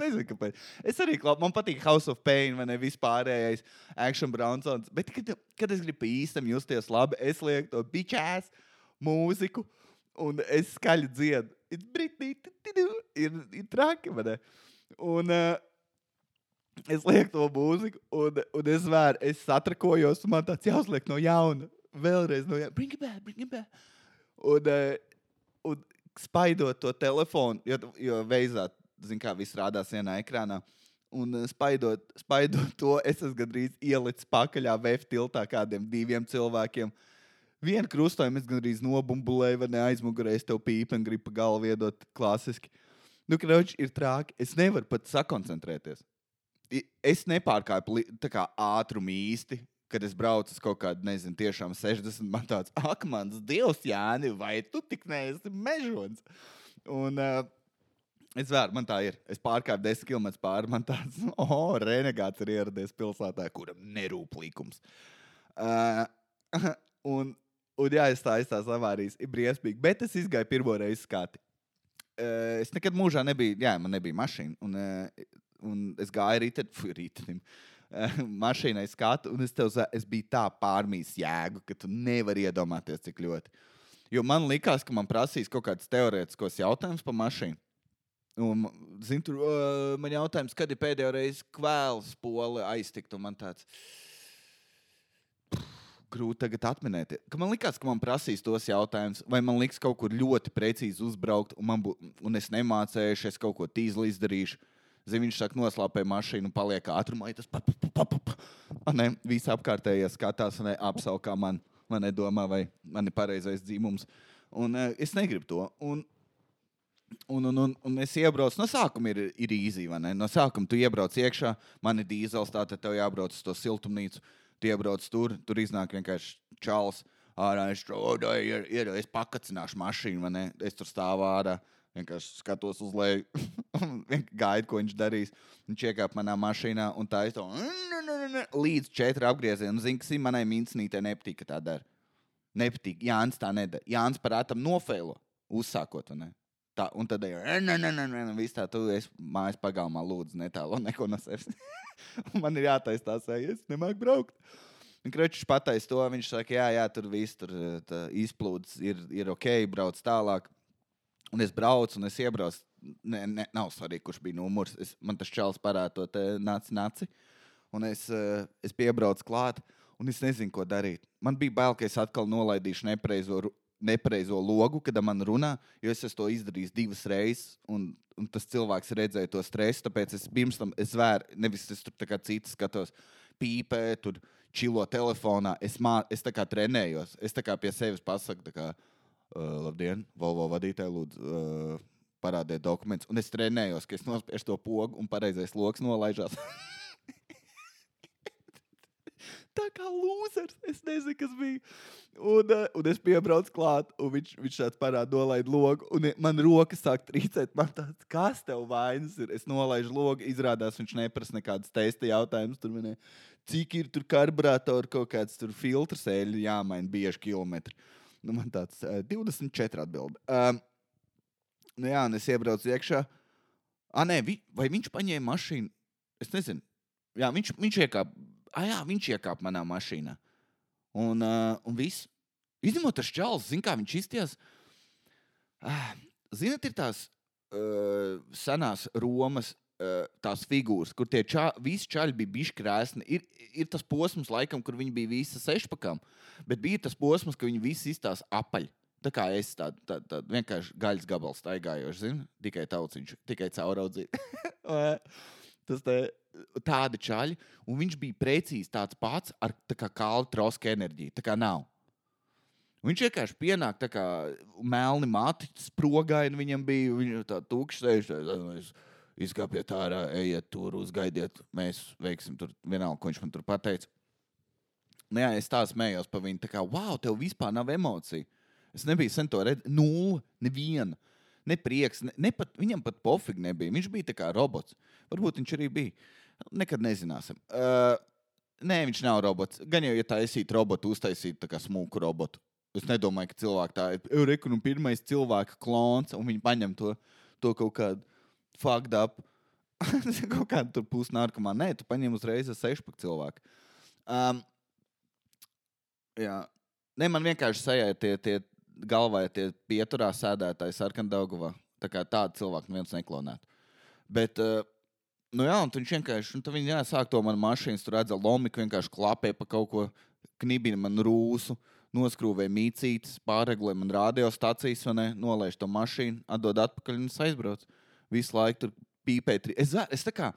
nezinu, kāpēc. Es arī klausos, man patīk House of Pain, vai ne vispārējais Action Brownsons. Bet, kad, kad es gribu īstam justies labi, es lieku to bičēs mūziku, un es skaļi dziedu. Ir Britney, ir, ir traki, vai ne? Un, uh, Es lieku to mūziku, un, un es vēru, es satrakojos, un man tāds jāuzliek no jauna. Vēlreiz no jauna. Bring it back, bring it back. Un, uh, un spaidot to telefonu, jo, jo veizā, zin kā, viss rādās vienā ekrānā. Un uh, spaidot, spaidot to, es esmu gandrīz ielicis pakaļā VF tiltā kādiem diviem cilvēkiem. Vienu krustojumu es gandrīz nobumbulēju, vai neaizmugurēju, es tev pīpu un gribu galvu iedot klasiski. Nu, krauč ir trāki. Es nevaru pat sakoncentrēties. Es nepārkāpu ātrumu īsti. Kad es braucu uz kaut kādu, nezinu, tiešām 60, man tāds, ak, mans dievs, Jāni, vai tu tik neesi mežons? Un uh, es vēru, man tā ir. Es pārkāpu 10 km pāri, man tāds, oh, renegāts ir ieradies pilsētā, kuram nerūp līkums. Uh, un, un jā, es tā aizstāju avārijas, ir briesmīgi, bet es izgāju pirmo reizi skati. Uh, es nekad mūžā nebiju, jā, man nebija mašīna. Un, uh, un es gāju rītdienim. Uh, mašīnai skatu, un es, tev, es biju tā pārmīs jēgu, ka tu nevari iedomāties, cik ļoti. Jo man likās, ka man prasīs kaut kāds teorētiskos jautājumus par mašīnu. Un, zin, tur, uh, man jautājums, kad ir pēdējo reizi kvēls poli aiztikt, un man tāds grūti tagad atminēties. Ka man liekas, ka man prasīs tos jautājumus, vai man liks kaut kur ļoti precīzi uzbraukt, un, bū, un es nemācējuši, es kaut ko tīzli izdarīšu. Zini, viņš saka, noslēpē mašīnu, paliek ātrumā, ja tas pa, un vai. Un. Un, Un, es iebraucu, no sākuma ir, ir īsi. No sākuma tu iebrauc iekšā, man ir dīzels, tātad tev jābrauc uz to siltumnīcu. Tu iebrauc tur, tur iznāk vienkārši čāls. Ārā es strādāju, ir, es pakacināšu mašīnu, vai ne? Es tur stāvu ārā, vienkārši skatos uz leju, gaidu, ko viņš darīs. Viņš iekāpa manā mašīnā un tā es to līdz četri apgriezieni. Zinu, kas ir manai mincnītē nepatīk, ka tā dara. Nepatīk. Jānis tā nedara. Jānis parātam nofēlo, uzsākot. vai ne? Tā, un tad nē, nē, viss tā, tu esi mājas pagalmā, lūdzu, netālu neko no sevis. Man ir jātaisa tā sēja, es nemāku braukt. Krečs pateica to, viņš saka, jā, jā, tur viss tur tā, izplūdes ir, ir ok, brauc tālāk. Un es braucu, un es iebraucu. Ne, ne, nav svarīgi, kurš bija numurs. Es, man tas čels parāda to te naci, naci. Un es, eh, es piebraucu klāt, un es nezinu, ko darīt. Man bija bail, ka es atkal nolaidīšu nepareizo, nepareizo logu, kad man runā, jo es to izdarījis divas reizes, un, un tas cilvēks redzēja to stresu. Tāpēc es pirms tam es vēru, nevis es tur kā cits skatos, pīpē, tur čilo telefonā. Es, mā, es tā kā trenējos, es tā kā pie sevis pasaku, kā, uh, labdien, Volvo vadītāji, lūdzu. Uh, Parādiet dokumentus, un es trenējos, ka es nospiežu to pogu, un pareizais lokus nolaižās. tā kā lūzers. Es nezinu, kas bija. Un, uh, un es piebraucu klāt, un viņš, viņš tāds parāda, nolaid logu. Un man rokas sāk trīcēt. Man tāds, kas tev vainas ir? Es nolaižu logu, izrādās, viņš neprasa nekādas testa jautājumus. Tur minēja, cik ir tur karburātori, kaut kāds tur filtrs eļļu jāmaina bieži kilometri. Nu, man tāds uh, 24 atbild. Um, nu, jā, un es iebraucu iekšā. Ah, nē, vi, vai viņš paņēma mašīnu? Es nezinu. Jā, viņš, viņš iekāpa. Ah, jā, viņš iekāpa manā mašīnā. Un, uh, un viss. Izņemot tas čels, zina, kā viņš izties. Ah, Ziniet, ir tās uh, senās Romas. Uh, tās figūras, kur tie čā, visi čaļi bija bijuši krēsni, ir, ir tas posms, laikam, kur viņi bija visi sešpakām, bet bija tas posms, ka viņi visi izstās apaļ. Tā kā es tādu tā, tā, vienkārši gaļas gabalu staigājošu, zinu, tikai tauciņš, tikai cauraudzīt. tas te, tādi čaļi, un viņš bija precīzi tāds pats ar tā kā kālu trauska enerģiju. Tā kā nav. Viņš vienkārši pienāk, tā kā melni mati, sprogaini viņam bija. Viņš tā tukšs, izkāpiet ārā, ejiet tur, uzgaidiet, mēs veiksim tur vienalga, ko viņš man tur pateica. Nē, es tā smējos par viņu, tā kā, wow, tev vispār nav emociju. Es nebiju sen to redzējis, nulle, neviena. Ne prieks, ne, ne pat, viņam pat pofīgi nebija. Viņš bija kā robots. Varbūt viņš arī bija. Nekad nezināsim. Uh, nē, viņš nav robots. Gan jau, ja taisītu robotu, uztaisītu smuku robotu. Es nedomāju, ka cilvēki tā ir. Eureka, nu, pirmais cilvēka klons, un viņi paņem to, to kaut kādu fucked up. kaut kādu tur pusnārkamā. Nē, tu paņem uzreiz sešpaku cilvēku. Um, jā. Nē, man vienkārši sajā tie, tie galvā ir tie pieturā sēdētāji sarkandaugavā. Tā kā tādu cilvēku neviens neklonētu. Bet, uh, nu jā, un viņš vienkārši, un viņi jāsāk to man mašīnas, tur redza lomiku, vienkārši klapē pa kaut ko, knibina man rūsu, noskrūvē mīcītes, pārreglē man radiostacijas, ne, nolaiž to mašīnu, atdod atpakaļ un es aizbraucu visu laiku tur pīpēt. Es, es tā kā.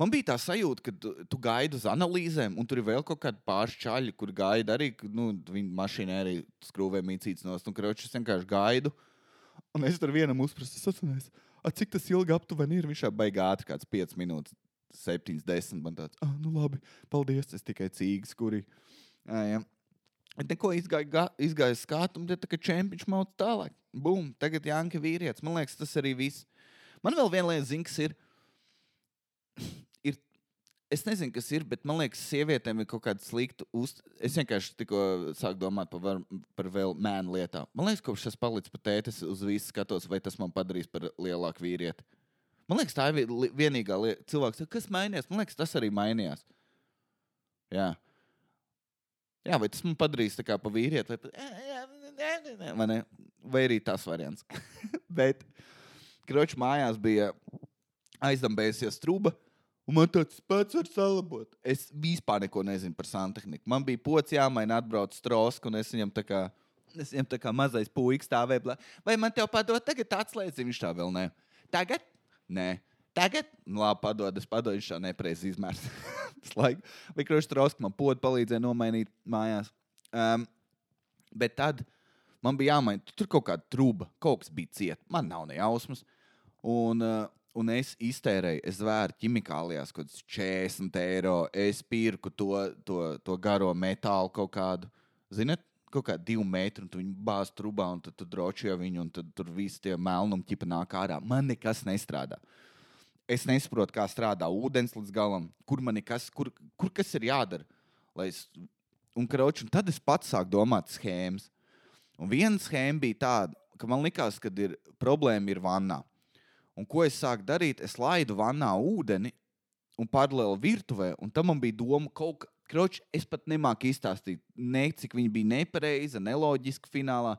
Man bija tā sajūta, ka tu, tu gaidi uz analīzēm, un tur ir vēl kaut kādi pāršķaļi, kur gaida arī, nu, viņa mašīna arī skrūvē mīcīts no stūra. Nu, es vienkārši gaidu, un es tur vienam uzprasu, atceros, cik tas ilgi aptuveni ir. Viņš jau baigā ātri, kāds 5 minūtes, 7, 10. Man tāds, ah, nu labi, paldies, es tikai cīgas, kuri. Jā, jā. Neko izgāja, izgāja skatu, un tā kā čempions mauts tālāk. Bum, tagad Janka vīrietis. Man liekas, tas arī viss. Man vēl viena lieta, zina, kas ir. Es nezinu, kas ir, bet man liekas, sievietēm ir kaut kāda slikta uz. Es vienkārši tikko sāku domāt par, var, par vēl mēnu lietām. Man liekas, kopš es palicu pa tētis uz visu skatos, vai tas man padarīs par lielāku vīrieti. Man liekas, tā ir vienīgā lieta. Cilvēks, kas mainījās, man liekas, tas arī mainījās. Jā. Jā, vai tas man padarīs tā kā pa vīrieti, vai, vai, vai arī tas variants. Bet Kroča mājās bija aizdambējusies trūka. Un man tāds pats var salabot. Es vispār neko nezinu par santehniku. Man bija pocis jāmaina, atbrauc strosku, un es viņam tā kā, es viņam tā kā mazais puisis stāvēja. Vai man te padod tagad atslēdz, viņš tā vēl ne. Tagad? Nē. Tagad? Nu, labi, padod, es padodu, viņš tā nepreiz izmērs. Vai kroča strosku man podu palīdzēja nomainīt mājās. Um, bet tad man bija jāmaina, tur kaut kāda trūka, kaut kas bija cieta. Man nav ne jausmas. Un, uh, un es iztērēju, es vēru ķimikālijās kaut kādus 40 eiro. Es pirku to, to, to garo metālu kaut kādu, zinot, kaut kādu divu metru, un tu viņu bāzi trubā, un tad tu droši viņu, un tad tur viss tie melnumi ķipa nāk ārā. Man nekas nestrādā. Es nesaprotu, kā strādā ūdens līdz galam, kur man nekas, kur, kur kas ir jādara. Es, un, kroči, un tad es pats sāku domāt schēmas. Un viena schēma bija tāda, ka man likās, ka ir problēma ir vannā. Un ko es sāku darīt? Es laidu vannā ūdeni un paralēli virtuvē. Un tam man bija doma, ka kroč, es pat nemāku izstāstīt, ne, cik viņa bija nepareiza, neloģiska finālā.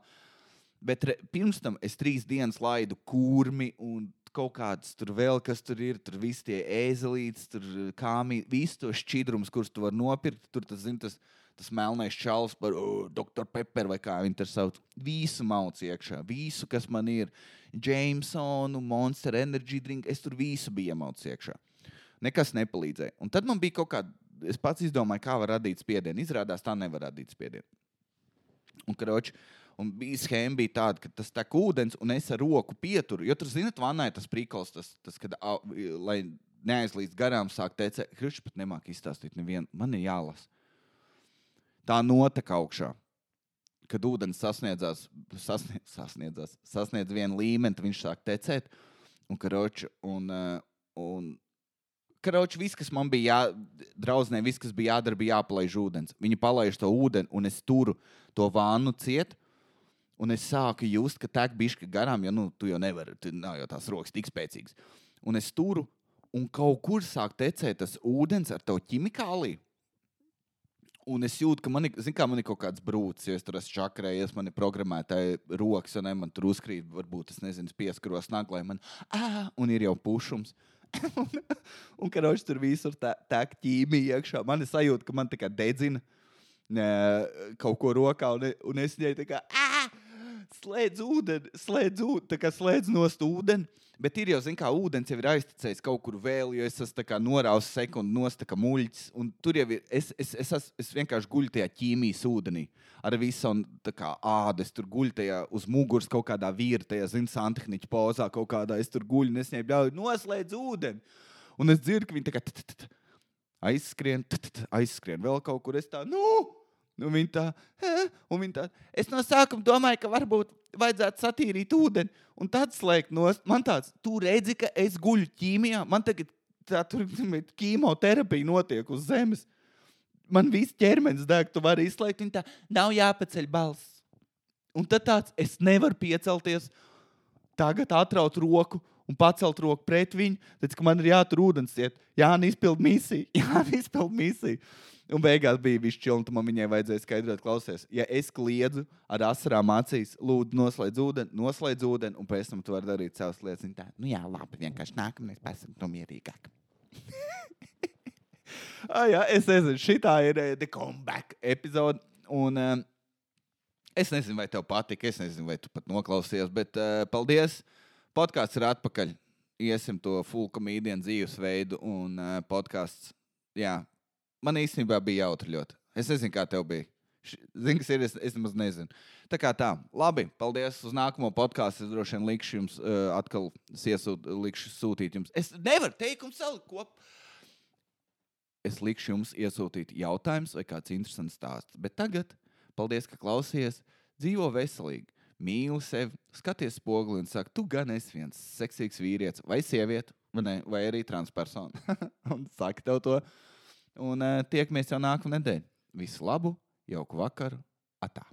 Bet re, pirms tam es trīs dienas laidu kurmi un kaut kādas tur vēl, kas tur ir. Tur viss tie ēzelītes, tur kāmi, visu to šķidrumus, kurus tu vari nopirkt. Tur tas, zin, tas, tas melnais čalis par oh, Dr. Pepper vai kā viņi tur sauc. Visu mauc iekšā, visu, kas man ir. Jamesonu, Monster Energy drink. Es tur visu biju iemaucis iekšā. Nekas nepalīdzēja. Un tad man bija kaut kāda, es pats izdomāju, kā var radīt spiedienu. Izrādās, tā nevar radīt spiedienu. Un, karoči, un bija schēma bija tāda, ka tas tek ūdens, un es ar roku pieturu. Jo tur, zinot, vannā ir tas prikals, tas, tas kad, a, lai neaizlīdz garām, sāk teikt, Krišs pat nemāk izstāstīt nevienu. Man ir jālasa. Tā notek augšā kad ūdens sasniedzās, sasniedz, sasniedzās, sasniedz vienu līmeni, tad viņš sāk tecēt. Un, karoči, un, eh, un karoči, viss, kas man bija jā, draudzē, viss, kas bija jādara, bija jāpalaiž ūdens. Viņi palaiž to ūdeni, un es turu to vānu ciet. Un es sāku just, ka tek bišķi garām, jo nu, tu jau nevari, tu nav jau tās rokas tik spēcīgas. Un es turu, un kaut kur sāk tecēt tas ūdens ar to ķimikāliju. Un es jūtu, ka man ir, kā, man ir kaut kāds brūcis, jo es tur esmu čakarējies, man ir programmētāji rokas, un ne, man tur uzkrīt, varbūt es nezinu, pieskaros naglai, man, ah, un ir jau pušums. un, un karoči tur visur tā, tā ķīmija iekšā. Man ir sajūta, ka man tā kā dedzina ne, kaut ko rokā, un, un es viņai tā kā, ah, slēdz ūdeni, slēdz ūdeni, tā kā slēdz nost ūdeni. Bet ir jau, zināmā kā ūdens jau ir aiztecējis kaut kur vēl, jo es esmu norausis sekundi nost, kā muļķis. Un tur jau ir, es, es, es, es, es vienkārši guļu tajā ķīmijas ūdenī. Ar visu ādu es tur guļu tajā uz muguras kaut kādā vīra, tajā zināmā santehniķa pozā kaut kādā. Es tur guļu, un es viņai ļauju noslēdz ūdeni. Un es dzirdu, ka viņi tā kā aizskrien, aizskrien vēl kaut kur. Es tā, nu! Un viņa tā, un viņa tā, es no sākuma domāju, ka varbūt vajadzētu satīrīt ūdeni un tad slēgt no man tāds, tu redzi, ka es guļu ķīmijā. Man tagad tā tur ķīmoterapija notiek uz zemes. Man viss ķermenis deg, tu vari izslēgt, viņa tā, nav jāpaceļ balss. Un tad tāds, es nevaru piecelties, tagad atraut roku un pacelt roku pret viņu, tad, man ir jātur ūdens iet. Jā, izpild misiju, jā, izpild misiju. Un beigās bija viņš čili, un man viņai vajadzēja skaidrot, klausies, ja es kliedzu ar asarām acīs, lūdzu, noslēdz ūdeni, noslēdz ūdeni, un pēc tam tu vari darīt savas lietas. Viņa tā, nu jā, labi, vienkārši nākamais pēc tam mierīgāk. ah, jā, es nezinu, šī ir uh, The Comeback epizode. Un, uh, es nezinu, vai tev patika, es nezinu, vai tu pat noklausījies, bet uh, paldies! Podkāsts ir atpakaļ. Iesim to full komēdiju dzīvesveidu un uh, podkāsts. Jā, man īstenībā bija jautri ļoti. Es nezinu, kā tev bija. Zini, kas ir, es, es nemaz nezinu. Tā kā tā, labi, paldies uz nākamo podkāstu. Es droši vien likšu jums uh, atkal iesūt, likšu sūtīt jums. Es nevaru teikumu salikt kopā. Es likšu jums iesūtīt jautājumus vai kāds interesants stāsts. Bet tagad, paldies, ka klausījies. Dzīvo veselīgi, mīli sevi, skaties spoguli un saka, tu gan esi viens seksīgs vīrietis vai sieviete, vai, ne, vai arī transpersona. un saka tev to. Un uh, tiekamies jau nākamā nedēļa. Visu labu, jauku vakaru, atā!